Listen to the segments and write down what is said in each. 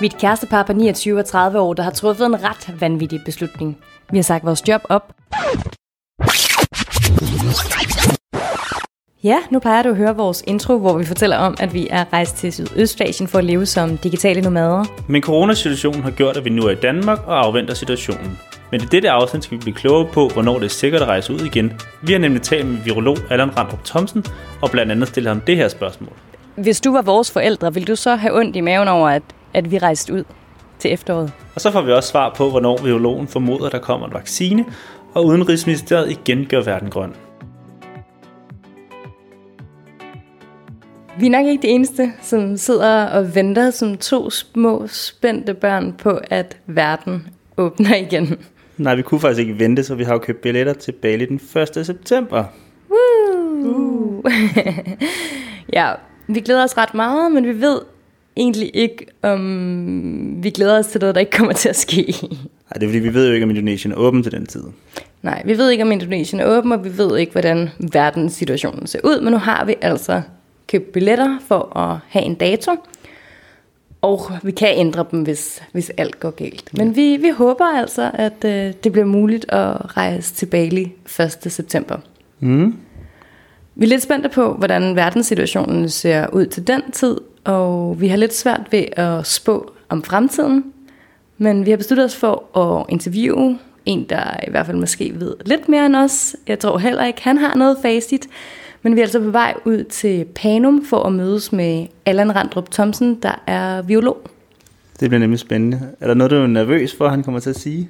Vi er et kærestepar på 29 og 30 år, der har truffet en ret vanvittig beslutning. Vi har sagt vores job op. Ja, nu plejer du at høre vores intro, hvor vi fortæller om, at vi er rejst til Sydøstasien for at leve som digitale nomader. Men coronasituationen har gjort, at vi nu er i Danmark og afventer situationen. Men i dette afsnit skal vi blive klogere på, hvornår det er sikkert at rejse ud igen. Vi har nemlig talt med virolog Allan Randrup Thomsen, og blandt andet stillet ham det her spørgsmål. Hvis du var vores forældre, ville du så have ondt i maven over, at, at vi rejste ud til efteråret? Og så får vi også svar på, hvornår virologen formoder, der kommer en vaccine, og Udenrigsministeriet igen gør verden grøn. Vi er nok ikke de eneste, som sidder og venter som to små spændte børn på, at verden åbner igen. Nej, vi kunne faktisk ikke vente, så vi har jo købt billetter til Bali den 1. september. Woo! ja, vi glæder os ret meget, men vi ved egentlig ikke, om vi glæder os til noget, der ikke kommer til at ske. Nej, det er fordi, vi ved jo ikke, om Indonesien er åben til den tid. Nej, vi ved ikke, om Indonesien er åben, og vi ved ikke, hvordan verdenssituationen ser ud, men nu har vi altså købt billetter for at have en dato, og vi kan ændre dem, hvis, hvis alt går galt. Men vi, vi håber altså, at øh, det bliver muligt at rejse til Bali 1. september. Mm. Vi er lidt spændte på, hvordan verdenssituationen ser ud til den tid, og vi har lidt svært ved at spå om fremtiden. Men vi har besluttet os for at interviewe en, der i hvert fald måske ved lidt mere end os. Jeg tror heller ikke, han har noget facit. Men vi er altså på vej ud til Panum for at mødes med Allan Randrup Thomsen, der er biolog. Det bliver nemlig spændende. Er der noget, du er nervøs for, han kommer til at sige?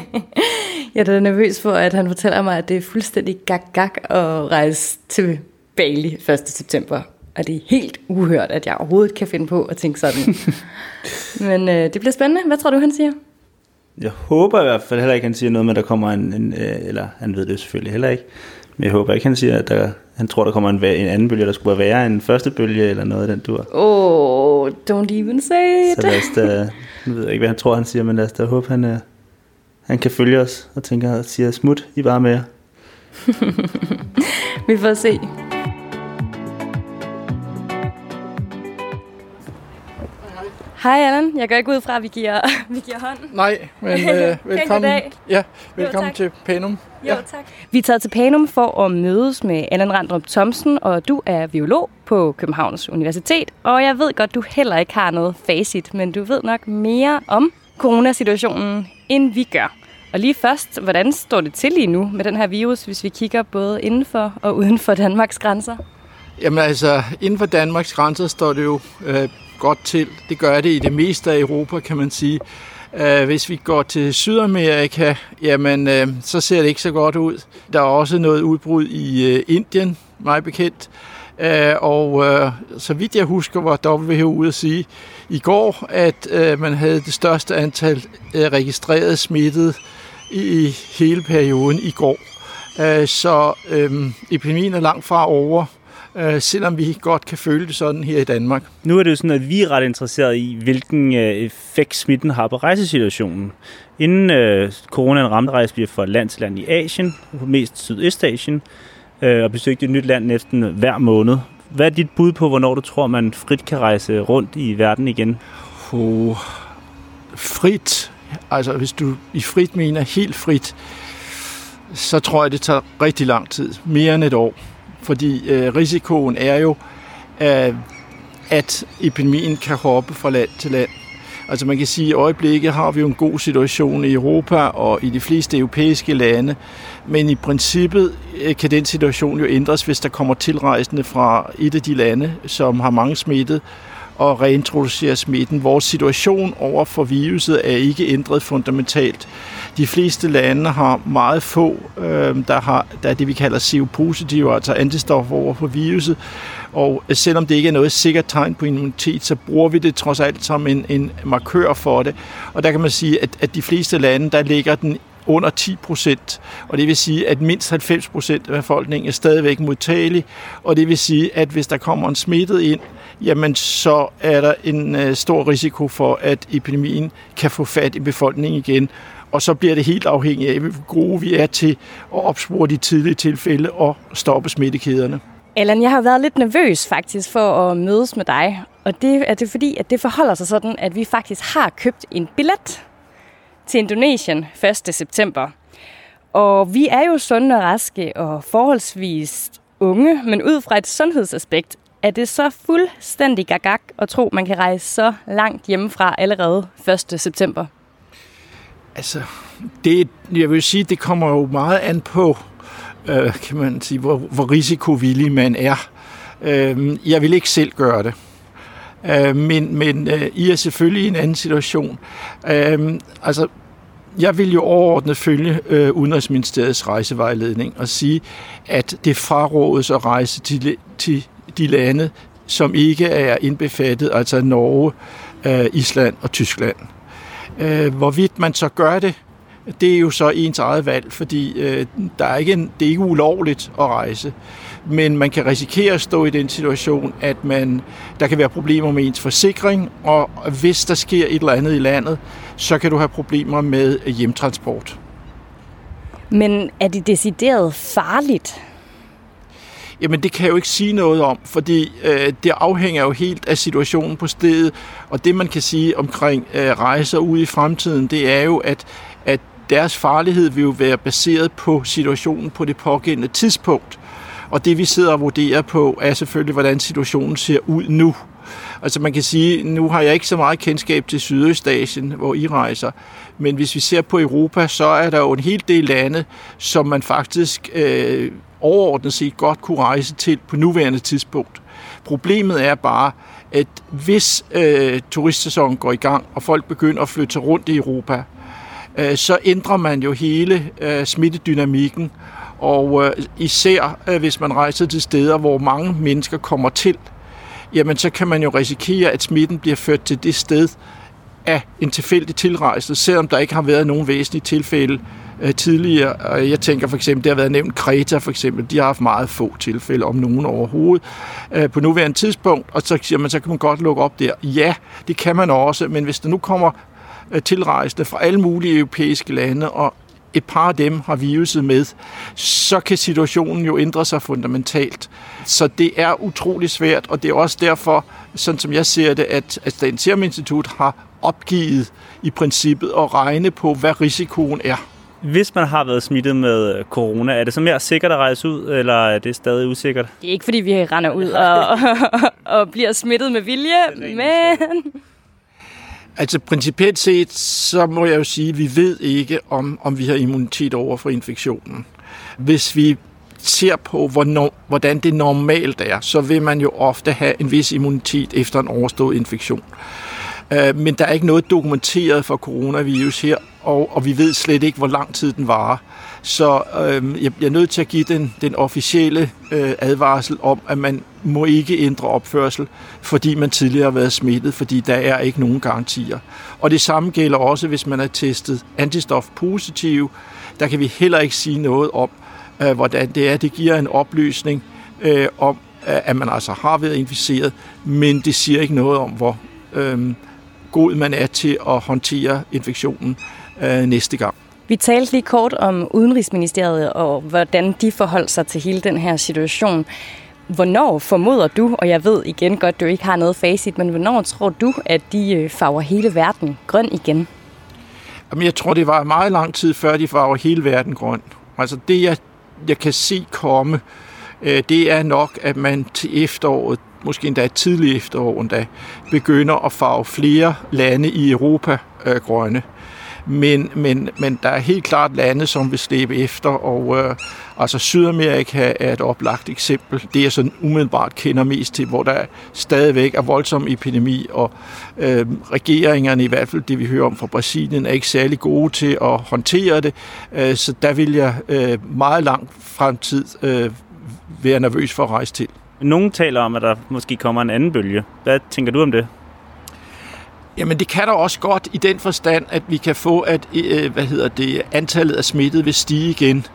jeg er nervøs for, at han fortæller mig, at det er fuldstændig gag-gag at rejse til Bali 1. september. Og det er helt uhørt, at jeg overhovedet kan finde på at tænke sådan. Men øh, det bliver spændende. Hvad tror du, han siger? Jeg håber i hvert fald heller ikke, han siger noget med, at der kommer en, en øh, eller han ved det selvfølgelig heller ikke, men jeg håber ikke, han siger, at der, han tror, der kommer en, en anden bølge, der skulle være værre end en første bølge, eller noget af den dur. Oh, don't even say it. Så lad os da, nu ved jeg ikke, hvad han tror, han siger, men lad os da håbe, han, uh, han kan følge os, og tænker og siger, smut, I bare med Vi får se. Hej Allan, jeg går ikke ud fra, at vi giver, vi giver hånd. Nej, men øh, velkommen. Ja, velkommen jo, til Panum. Jo, ja. tak. Vi er taget til Panum for at mødes med Allan Randrup Thomsen, og du er biolog på Københavns Universitet. Og jeg ved godt, du heller ikke har noget facit, men du ved nok mere om coronasituationen, end vi gør. Og lige først, hvordan står det til lige nu med den her virus, hvis vi kigger både inden for og uden for Danmarks grænser? Jamen altså, inden for Danmarks grænser står det jo øh, godt til. Det gør det i det meste af Europa, kan man sige. Øh, hvis vi går til Sydamerika, jamen, øh, så ser det ikke så godt ud. Der er også noget udbrud i øh, Indien, meget bekendt. Og så vidt jeg husker, var WHO ude at sige i går, at man havde det største antal registrerede smittede i, hele perioden i går. Så øhm, epidemien er langt fra over øh, selvom vi godt kan føle det sådan her i Danmark. Nu er det jo sådan, at vi er ret interesserede i, hvilken øh, effekt smitten har på rejsesituationen. Inden øh, coronaen ramte rejse vi fra land til land i Asien, mest Sydøstasien, øh, og besøgte et nyt land næsten hver måned. Hvad er dit bud på, hvornår du tror, man frit kan rejse rundt i verden igen? Oh, frit, altså hvis du i frit mener helt frit, så tror jeg, det tager rigtig lang tid. Mere end et år fordi øh, risikoen er jo, øh, at epidemien kan hoppe fra land til land. Altså man kan sige, at i øjeblikket har vi jo en god situation i Europa og i de fleste europæiske lande, men i princippet øh, kan den situation jo ændres, hvis der kommer tilrejsende fra et af de lande, som har mange smittet, og reintroducere smitten. Vores situation over for viruset er ikke ændret fundamentalt. De fleste lande har meget få, øh, der, har, der er det, vi kalder CO-positive, altså antistoffer over for viruset. Og øh, selvom det ikke er noget sikkert tegn på immunitet, så bruger vi det trods alt som en, en markør for det. Og der kan man sige, at, at de fleste lande, der ligger den under 10 procent. Og det vil sige, at mindst 90 procent af befolkningen er stadigvæk modtagelig. Og det vil sige, at hvis der kommer en smittet ind, jamen så er der en øh, stor risiko for, at epidemien kan få fat i befolkningen igen. Og så bliver det helt afhængigt af, hvor gode vi er til at opspore de tidlige tilfælde og stoppe smittekæderne. Allan, jeg har været lidt nervøs faktisk for at mødes med dig. Og det er det fordi, at det forholder sig sådan, at vi faktisk har købt en billet til Indonesien 1. september. Og vi er jo sunde og raske og forholdsvis unge, men ud fra et sundhedsaspekt er det så fuldstændig gagak at tro, man kan rejse så langt hjemmefra allerede 1. september? Altså, det, jeg vil sige, det kommer jo meget an på, øh, kan man sige, hvor, hvor risikovillig man er. Øh, jeg vil ikke selv gøre det. Øh, men men øh, I er selvfølgelig i en anden situation. Øh, altså, jeg vil jo overordnet følge øh, Udenrigsministeriets rejsevejledning og sige, at det frarådes at rejse til, til de lande, som ikke er indbefattet, altså Norge, øh, Island og Tyskland. Øh, Øh, hvorvidt man så gør det, det er jo så ens eget valg, fordi øh, der er ikke en, det er ikke ulovligt at rejse. Men man kan risikere at stå i den situation, at man, der kan være problemer med ens forsikring, og hvis der sker et eller andet i landet, så kan du have problemer med hjemtransport. Men er det decideret farligt? Jamen det kan jeg jo ikke sige noget om, fordi øh, det afhænger jo helt af situationen på stedet, og det man kan sige omkring øh, rejser ud i fremtiden, det er jo, at, at deres farlighed vil jo være baseret på situationen på det pågældende tidspunkt. Og det vi sidder og vurderer på, er selvfølgelig, hvordan situationen ser ud nu. Altså man kan sige, nu har jeg ikke så meget kendskab til Sydøstasien, hvor I rejser, men hvis vi ser på Europa, så er der jo en hel del lande, som man faktisk øh, overordnet set godt kunne rejse til på nuværende tidspunkt. Problemet er bare, at hvis øh, turistsæsonen går i gang, og folk begynder at flytte rundt i Europa, øh, så ændrer man jo hele øh, smittedynamikken, og øh, især øh, hvis man rejser til steder, hvor mange mennesker kommer til, jamen så kan man jo risikere, at smitten bliver ført til det sted af en tilfældig tilrejse, selvom der ikke har været nogen væsentlige tilfælde øh, tidligere. Jeg tænker for eksempel, det har været nævnt Kreta for eksempel, de har haft meget få tilfælde, om nogen overhovedet, øh, på nuværende tidspunkt, og så siger man, så kan man godt lukke op der. Ja, det kan man også, men hvis der nu kommer øh, tilrejsende fra alle mulige europæiske lande, og et par af dem har viruset med, så kan situationen jo ændre sig fundamentalt. Så det er utrolig svært, og det er også derfor, sådan som jeg ser det, at, at Statens Serum Institut har opgivet i princippet at regne på, hvad risikoen er. Hvis man har været smittet med corona, er det så mere sikkert at rejse ud, eller er det stadig usikkert? Det er ikke, fordi vi render ud og, og, og bliver smittet med vilje, men... Altså principielt set, så må jeg jo sige, at vi ved ikke, om, om vi har immunitet over for infektionen. Hvis vi ser på, hvornår, hvordan det normalt er, så vil man jo ofte have en vis immunitet efter en overstået infektion. Øh, men der er ikke noget dokumenteret for coronavirus her, og, og vi ved slet ikke, hvor lang tid den varer. Så øh, jeg bliver nødt til at give den, den officielle øh, advarsel om, at man må ikke ændre opførsel, fordi man tidligere har været smittet, fordi der er ikke nogen garantier. Og det samme gælder også, hvis man er testet antistof positiv. Der kan vi heller ikke sige noget om, øh, hvordan det er. Det giver en oplysning øh, om, øh, at man altså har været inficeret, men det siger ikke noget om, hvor øh, god man er til at håndtere infektionen øh, næste gang. Vi talte lige kort om Udenrigsministeriet og hvordan de forholder sig til hele den her situation. Hvornår formoder du, og jeg ved igen godt, du ikke har noget facit, men hvornår tror du, at de øh, farver hele verden grøn igen? Jamen, jeg tror, det var meget lang tid før, de farver hele verden grøn. Altså det, jeg, jeg kan se komme, øh, det er nok, at man til efteråret, måske endda tidlig efterår endda, begynder at farve flere lande i Europa øh, grønne. Men, men, men der er helt klart lande, som vil slæbe efter, og øh, altså Sydamerika er et oplagt eksempel. Det er sådan umiddelbart kender mest til, hvor der stadigvæk er voldsom epidemi, og øh, regeringerne, i hvert fald det vi hører om fra Brasilien, er ikke særlig gode til at håndtere det. Øh, så der vil jeg øh, meget langt fremtid øh, være nervøs for at rejse til. Nogle taler om, at der måske kommer en anden bølge. Hvad tænker du om det? Jamen det kan der også godt i den forstand, at vi kan få, at øh, hvad hedder det, antallet af smittede vil stige igen.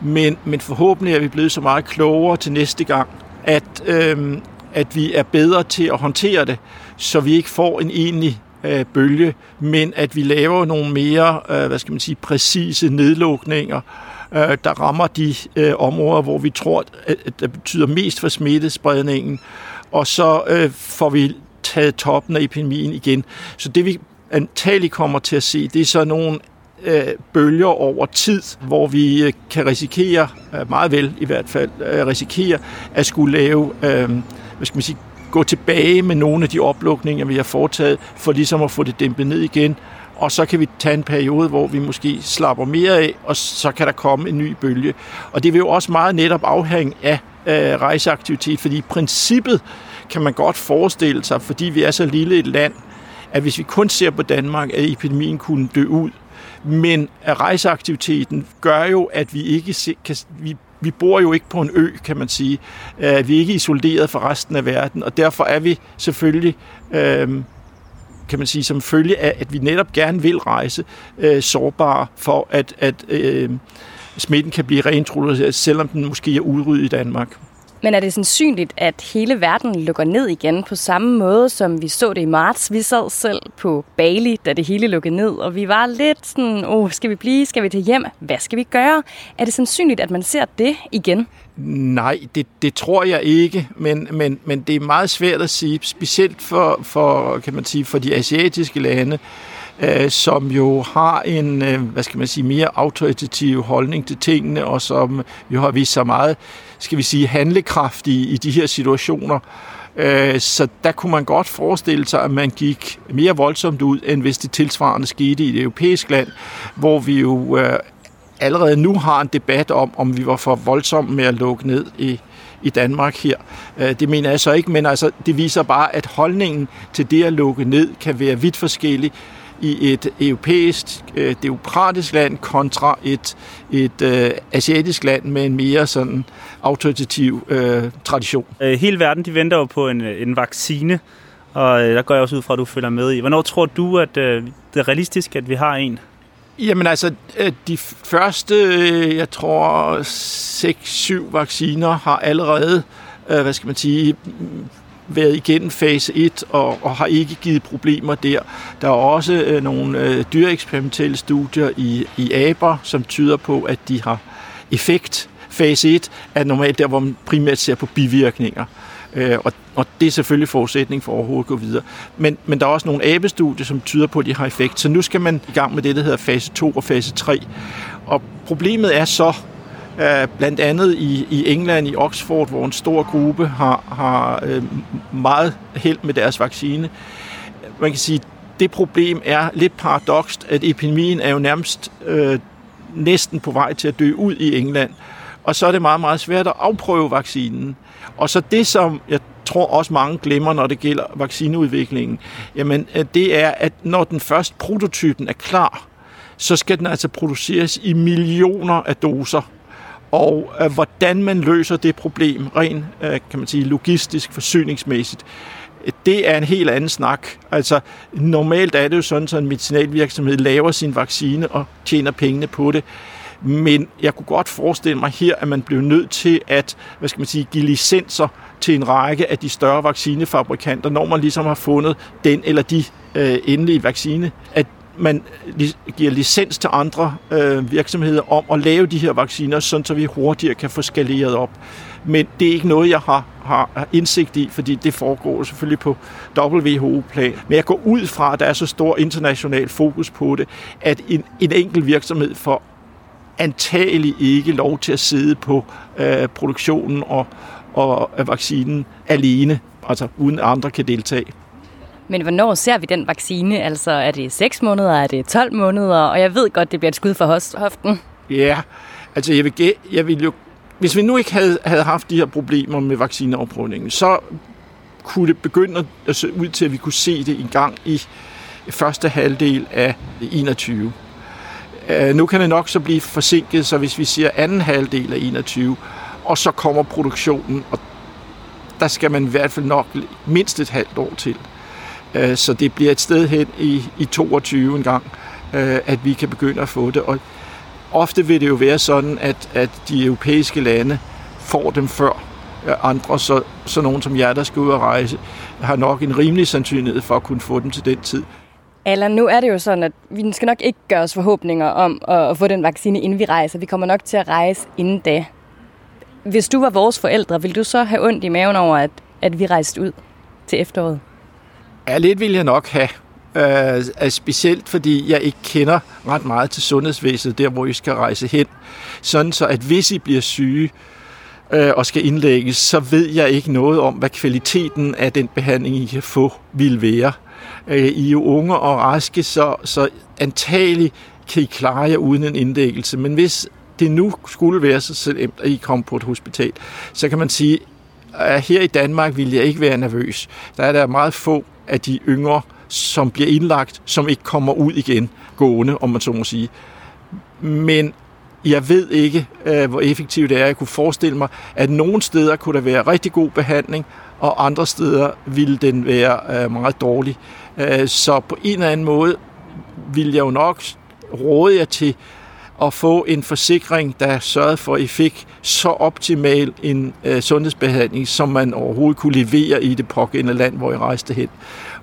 Men, men forhåbentlig er vi blevet så meget klogere til næste gang, at, øh, at vi er bedre til at håndtere det, så vi ikke får en egentlig øh, bølge, men at vi laver nogle mere, øh, hvad skal man sige, præcise nedlukninger, øh, der rammer de øh, områder, hvor vi tror, at, at det betyder mest for smittespredningen, og så øh, får vi taget toppen af epidemien igen. Så det vi antageligt kommer til at se, det er så nogle øh, bølger over tid, hvor vi øh, kan risikere, øh, meget vel i hvert fald, øh, risikere at skulle lave, øh, hvad skal man sige, gå tilbage med nogle af de oplukninger, vi har foretaget, for ligesom at få det dæmpet ned igen. Og så kan vi tage en periode, hvor vi måske slapper mere af, og så kan der komme en ny bølge. Og det vil jo også meget netop afhænge af øh, rejseaktivitet, fordi princippet kan man godt forestille sig, fordi vi er så lille et land, at hvis vi kun ser på Danmark, at epidemien kunne dø ud. Men rejseaktiviteten gør jo, at vi ikke se, kan, vi vi bor jo ikke på en ø, kan man sige. Uh, vi er ikke isoleret fra resten af verden, og derfor er vi selvfølgelig, uh, kan man sige, som følge af, at vi netop gerne vil rejse, uh, sårbare for, at, at uh, smitten kan blive reintroduceret, selvom den måske er udryddet i Danmark. Men er det sandsynligt, at hele verden lukker ned igen på samme måde, som vi så det i marts? Vi sad selv på Bali, da det hele lukkede ned, og vi var lidt sådan, oh, skal vi blive, skal vi til hjem? Hvad skal vi gøre? Er det sandsynligt, at man ser det igen? Nej, det, det tror jeg ikke, men, men, men det er meget svært at sige, specielt for, for, kan man sige, for de asiatiske lande, øh, som jo har en, øh, hvad skal man sige, mere autoritativ holdning til tingene, og som jo har vist sig meget skal vi sige, handlekraftige i de her situationer. Øh, så der kunne man godt forestille sig, at man gik mere voldsomt ud, end hvis det tilsvarende skete i et europæisk land, hvor vi jo øh, allerede nu har en debat om, om vi var for voldsomme med at lukke ned i, i Danmark her. Øh, det mener jeg så ikke, men altså, det viser bare, at holdningen til det at lukke ned kan være vidt forskellig i et europæisk øh, demokratisk land kontra et, et øh, asiatisk land med en mere sådan autoritativ øh, tradition. Øh, hele verden de venter jo på en, en vaccine, og der går jeg også ud fra, at du følger med i. Hvornår tror du, at øh, det er realistisk, at vi har en? Jamen altså, de første, jeg tror, 6-7 vacciner har allerede, hvad skal man sige, været igennem fase 1 og, og har ikke givet problemer der. Der er også øh, nogle øh, dyreeksperimentelle studier i, i aber, som tyder på, at de har effekt. Fase 1 er normalt der, hvor man primært ser på bivirkninger. Øh, og, og det er selvfølgelig forudsætning for overhovedet at gå videre. Men, men der er også nogle abestudier, som tyder på, at de har effekt. Så nu skal man i gang med det, der hedder fase 2 og fase 3. Og problemet er så, Øh, blandt andet i, i England, i Oxford, hvor en stor gruppe har, har øh, meget held med deres vaccine. Man kan sige, det problem er lidt paradokst, at epidemien er jo nærmest øh, næsten på vej til at dø ud i England. Og så er det meget, meget svært at afprøve vaccinen. Og så det, som jeg tror også mange glemmer, når det gælder vaccineudviklingen, jamen øh, det er, at når den første prototypen er klar, så skal den altså produceres i millioner af doser og øh, hvordan man løser det problem rent, øh, kan man sige, logistisk, forsyningsmæssigt, det er en helt anden snak. Altså, normalt er det jo sådan, at en medicinalvirksomhed laver sin vaccine og tjener pengene på det. Men jeg kunne godt forestille mig her, at man blev nødt til at hvad skal man sige, give licenser til en række af de større vaccinefabrikanter, når man ligesom har fundet den eller de øh, endelige vaccine, at man giver licens til andre øh, virksomheder om at lave de her vacciner, sådan så vi hurtigere kan få skaleret op. Men det er ikke noget, jeg har, har indsigt i, fordi det foregår selvfølgelig på WHO-plan. Men jeg går ud fra, at der er så stor international fokus på det, at en, en enkelt virksomhed får antagelig ikke lov til at sidde på øh, produktionen og, og vaccinen alene, altså uden andre kan deltage. Men hvornår ser vi den vaccine? Altså, er det 6 måneder, er det 12 måneder? Og jeg ved godt, det bliver et skud for hoften. Ja, altså jeg vil, jeg vil jo... Hvis vi nu ikke havde, havde haft de her problemer med vaccineafprøvningen, så kunne det begynde at se ud til, at vi kunne se det en gang i første halvdel af 21. Øh, nu kan det nok så blive forsinket, så hvis vi siger anden halvdel af 21, og så kommer produktionen, og der skal man i hvert fald nok mindst et halvt år til. Øh, så det bliver et sted hen i, i 22 en gang, øh, at vi kan begynde at få det. Og ofte vil det jo være sådan, at, at de europæiske lande får dem før øh, andre, så, så nogen som jer, der skal ud og rejse, har nok en rimelig sandsynlighed for at kunne få dem til den tid. Allan, nu er det jo sådan, at vi skal nok ikke gøre os forhåbninger om at få den vaccine, inden vi rejser. Vi kommer nok til at rejse inden da. Hvis du var vores forældre, ville du så have ondt i maven over, at, at vi rejste ud til efteråret? Ja, lidt vil jeg nok have. Uh, specielt fordi jeg ikke kender ret meget til sundhedsvæsenet, der hvor I skal rejse hen. Sådan så, at hvis I bliver syge uh, og skal indlægges, så ved jeg ikke noget om, hvad kvaliteten af den behandling, I kan få, vil være. Uh, I er jo unge og raske, så, så antageligt kan I klare jer uden en indlæggelse. Men hvis det nu skulle være så slemt, at I kommer på et hospital, så kan man sige, at her i Danmark ville jeg ikke være nervøs. Der er der meget få af de yngre, som bliver indlagt, som ikke kommer ud igen gående, om man så må sige. Men jeg ved ikke, øh, hvor effektivt det er. Jeg kunne forestille mig, at nogle steder kunne der være rigtig god behandling, og andre steder ville den være øh, meget dårlig. Øh, så på en eller anden måde vil jeg jo nok råde jer til at få en forsikring, der sørgede for, at I fik så optimal en øh, sundhedsbehandling, som man overhovedet kunne levere i det pågældende land, hvor I rejste hen.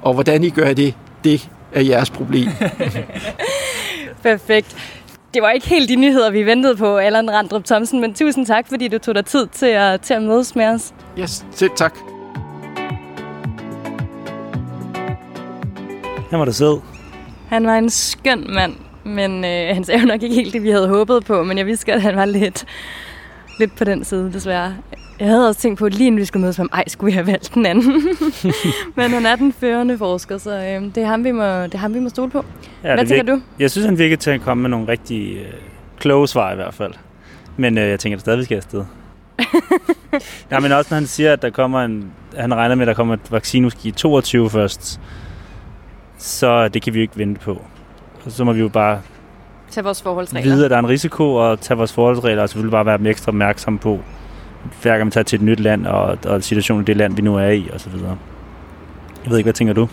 Og hvordan I gør det, det er jeres problem. Perfekt. Det var ikke helt de nyheder, vi ventede på, Allan Randrup Thomsen, men tusind tak, fordi du tog dig tid til at, til at mødes med os. Yes, selv tak. Han var da sød. Han var en skøn mand, men øh, han sagde jo nok ikke helt det, vi havde håbet på, men jeg vidste godt, at han var lidt, lidt på den side, desværre. Jeg havde også tænkt på, at lige inden vi skulle mødes med ham, ej, skulle vi have valgt den anden. men han er den førende forsker, så øh, det, er ham, vi må, det er ham, vi må stole på. Ja, Hvad tænker virke, du? Jeg synes, han virker til at komme med nogle rigtig øh, kloge svar i hvert fald. Men øh, jeg tænker, at det stadig skal afsted. ja, men også når han siger, at der kommer en, han regner med, at der kommer et vaccine måske i 22 først, så det kan vi jo ikke vente på. Og så må vi jo bare tage vores forholdsregler. vide, at der er en risiko, og tage vores forholdsregler, og selvfølgelig bare være ekstra opmærksom på, hver gang man tager til et nyt land, og, og situationen i det land, vi nu er i, og så videre. Jeg ved ikke, hvad tænker du?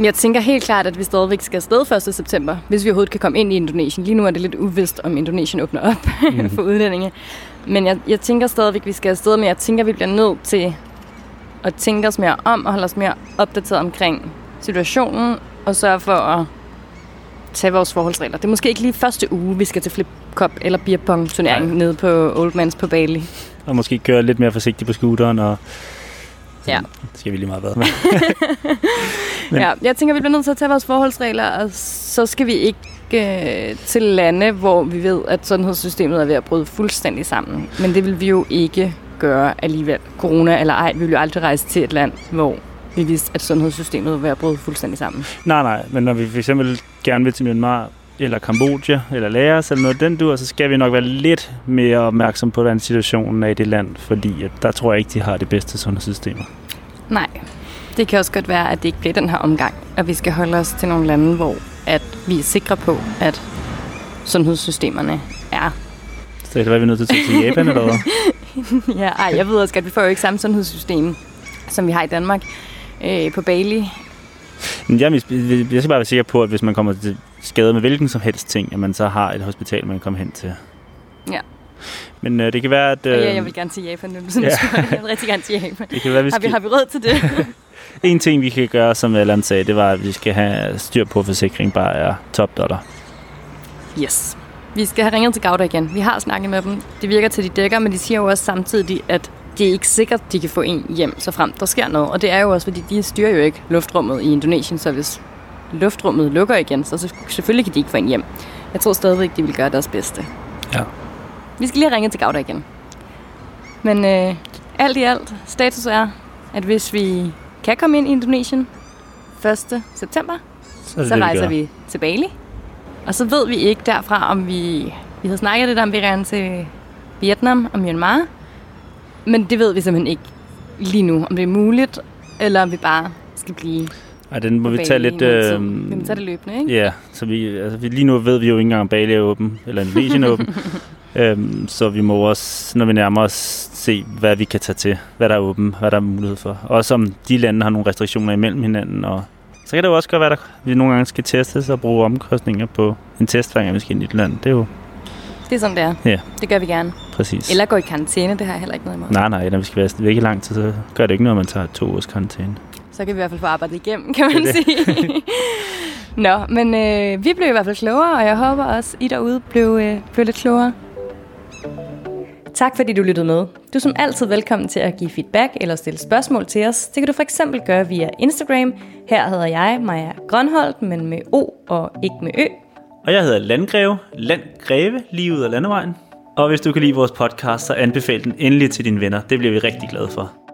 Jeg tænker helt klart, at vi stadigvæk skal afsted 1. september, hvis vi overhovedet kan komme ind i Indonesien. Lige nu er det lidt uvist, om Indonesien åbner op mm. for udlændinge. Men jeg, jeg tænker stadigvæk, at vi skal afsted, men jeg tænker, at vi bliver nødt til at tænke os mere om og holde os mere opdateret omkring situationen, og sørge for at tage vores forholdsregler. Det er måske ikke lige første uge, vi skal til flip cup eller beer pong turnering nede på Old Mans på Bali. Og måske køre lidt mere forsigtigt på scooteren og Ja. Det skal vi lige meget være. Men. Ja, jeg tænker, vi bliver nødt til at tage vores forholdsregler, og så skal vi ikke øh, til lande, hvor vi ved, at sundhedssystemet er ved at bryde fuldstændig sammen. Men det vil vi jo ikke gøre alligevel. Corona eller ej, vi vil jo aldrig rejse til et land, hvor vi vidste, at sundhedssystemet var ved at bryde fuldstændig sammen. Nej, nej, men når vi for eksempel gerne vil til Myanmar, eller Kambodja, eller Laos, eller noget den dur, så skal vi nok være lidt mere opmærksom på, hvordan situationen er i det land, fordi at der tror jeg ikke, de har det bedste sundhedssystemer. Nej, det kan også godt være, at det ikke bliver den her omgang, at vi skal holde os til nogle lande, hvor at vi er sikre på, at sundhedssystemerne er. Så det er vi nødt til at tage til Japan, eller hvad? ja, ej, jeg ved også godt, at vi får jo ikke samme sundhedssystem, som vi har i Danmark øh, på Bali. Jeg, jeg skal bare være sikker på, at hvis man kommer til skade med hvilken som helst ting, at man så har et hospital, man kan komme hen til. Ja. Men øh, det kan være, at... Øh, ja, jeg vil gerne til Japan nu. Sådan, ja. jeg vil rigtig gerne til Japan. Det kan være, vi skal... har, vi, har vi råd til det? en ting, vi kan gøre, som Allan sagde, det var, at vi skal have styr på, forsikring bare er top dollar. Yes. Vi skal have ringet til Gauda igen. Vi har snakket med dem. Det virker til, de dækker, men de siger jo også samtidig, at det er ikke sikkert, de kan få en hjem, så frem der sker noget. Og det er jo også, fordi de styrer jo ikke luftrummet i Indonesien, så hvis luftrummet lukker igen, så selvfølgelig kan de ikke få en hjem. Jeg tror stadigvæk, de vil gøre deres bedste. Ja. Vi skal lige ringe til Gauda igen. Men øh, alt i alt, status er, at hvis vi kan komme ind i Indonesien 1. september, så, så det, rejser vi til Bali. Og så ved vi ikke derfra, om vi... Vi har snakket lidt om, vi rejser til Vietnam og Myanmar. Men det ved vi simpelthen ikke lige nu, om det er muligt, eller om vi bare skal blive ej, den må vi tage lidt... Øh, vi må tage det løbende, ikke? Ja, så vi, altså, lige nu ved vi jo ikke engang, om Bali er åben, eller Indonesien er åben. øhm, så vi må også, når vi nærmer os, se, hvad vi kan tage til, hvad der er åben, hvad der er mulighed for. Også om de lande har nogle restriktioner imellem hinanden, og så kan det jo også godt være, at vi nogle gange skal teste og bruge omkostninger på en test, hver gang vi skal ind i et land. Det er jo det er sådan, det er. Ja. Det gør vi gerne. Præcis. Eller gå i karantæne, det har jeg heller ikke noget imod. Nej, nej, når vi skal være væk i lang tid, så gør det ikke noget, at man tager to års karantæne. Så kan vi i hvert fald få arbejdet igennem, kan man det sige. Nå, men øh, vi blev i hvert fald klogere, og jeg håber også, I derude blev, øh, blev lidt klogere. Tak fordi du lyttede med. Du er som altid velkommen til at give feedback eller stille spørgsmål til os. Det kan du for eksempel gøre via Instagram. Her hedder jeg Maja Grønholdt, men med O og ikke med Ø. Og jeg hedder Landgreve, Landgreve, lige ud af landevejen. Og hvis du kan lide vores podcast, så anbefal den endelig til dine venner. Det bliver vi rigtig glade for.